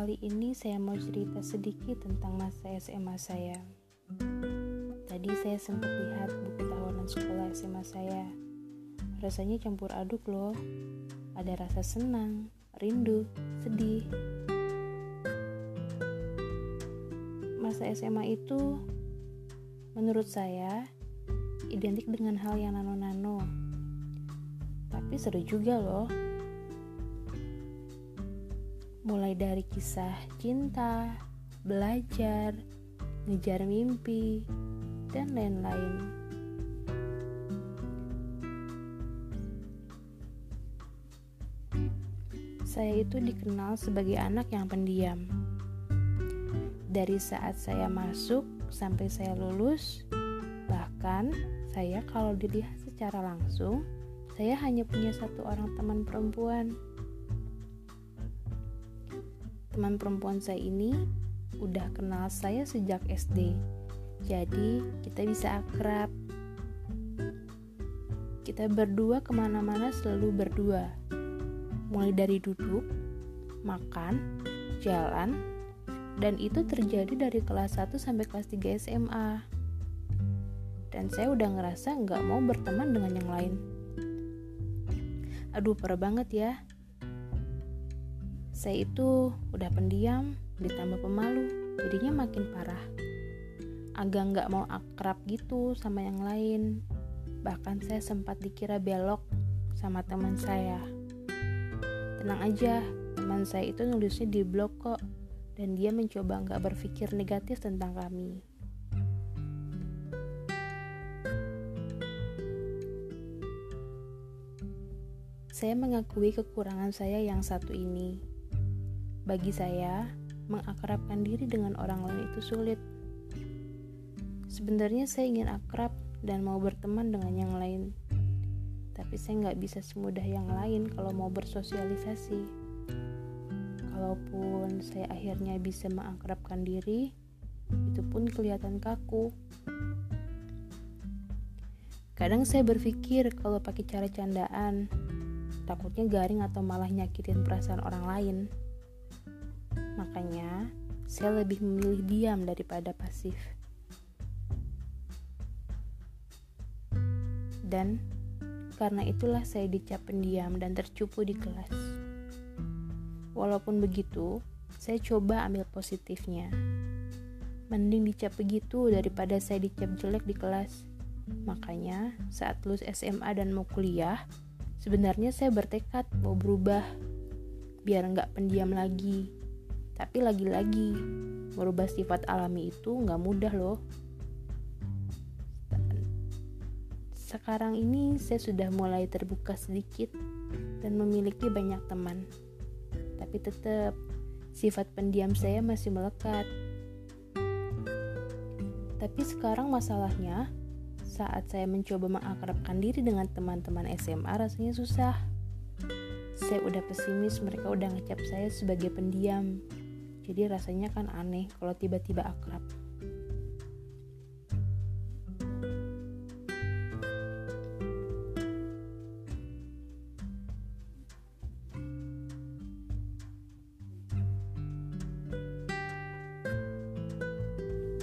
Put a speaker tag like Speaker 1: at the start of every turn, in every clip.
Speaker 1: Kali ini saya mau cerita sedikit tentang masa SMA saya. Tadi saya sempat lihat buku tahunan sekolah SMA saya. Rasanya campur aduk loh. Ada rasa senang, rindu, sedih. Masa SMA itu menurut saya identik dengan hal yang nano-nano. Tapi seru juga loh mulai dari kisah cinta, belajar, ngejar mimpi, dan lain-lain. Saya itu dikenal sebagai anak yang pendiam. Dari saat saya masuk sampai saya lulus, bahkan saya kalau dilihat secara langsung, saya hanya punya satu orang teman perempuan teman perempuan saya ini udah kenal saya sejak SD. Jadi kita bisa akrab. Kita berdua ke mana-mana selalu berdua. Mulai dari duduk, makan, jalan, dan itu terjadi dari kelas 1 sampai kelas 3 SMA. Dan saya udah ngerasa nggak mau berteman dengan yang lain. Aduh, parah banget ya saya itu udah pendiam, ditambah pemalu, jadinya makin parah. Agak nggak mau akrab gitu sama yang lain. Bahkan saya sempat dikira belok sama teman saya. Tenang aja, teman saya itu nulisnya di blog kok, dan dia mencoba nggak berpikir negatif tentang kami. Saya mengakui kekurangan saya yang satu ini bagi saya, mengakrabkan diri dengan orang lain itu sulit. Sebenarnya saya ingin akrab dan mau berteman dengan yang lain. Tapi saya nggak bisa semudah yang lain kalau mau bersosialisasi. Kalaupun saya akhirnya bisa mengakrabkan diri, itu pun kelihatan kaku. Kadang saya berpikir kalau pakai cara candaan, takutnya garing atau malah nyakitin perasaan orang lain. Makanya, saya lebih memilih diam daripada pasif. Dan karena itulah saya dicap pendiam dan tercupu di kelas. Walaupun begitu, saya coba ambil positifnya. Mending dicap begitu daripada saya dicap jelek di kelas. Makanya, saat lulus SMA dan mau kuliah, sebenarnya saya bertekad mau berubah biar nggak pendiam lagi tapi lagi-lagi, merubah sifat alami itu nggak mudah loh. Sekarang ini saya sudah mulai terbuka sedikit dan memiliki banyak teman. Tapi tetap, sifat pendiam saya masih melekat. Tapi sekarang masalahnya, saat saya mencoba mengakrabkan diri dengan teman-teman SMA rasanya susah. Saya udah pesimis, mereka udah ngecap saya sebagai pendiam, jadi rasanya kan aneh kalau tiba-tiba akrab.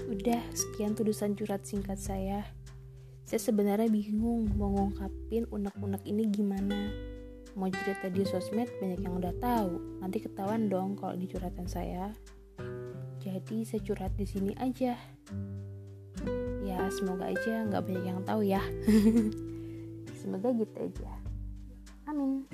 Speaker 1: Udah, sekian tulisan curhat singkat saya. Saya sebenarnya bingung mau ngungkapin unek-unek ini gimana mau cerita di sosmed banyak yang udah tahu. Nanti ketahuan dong kalau di curhatan saya. Jadi saya curhat di sini aja. Ya semoga aja nggak banyak yang tahu ya. Semoga gitu aja. Amin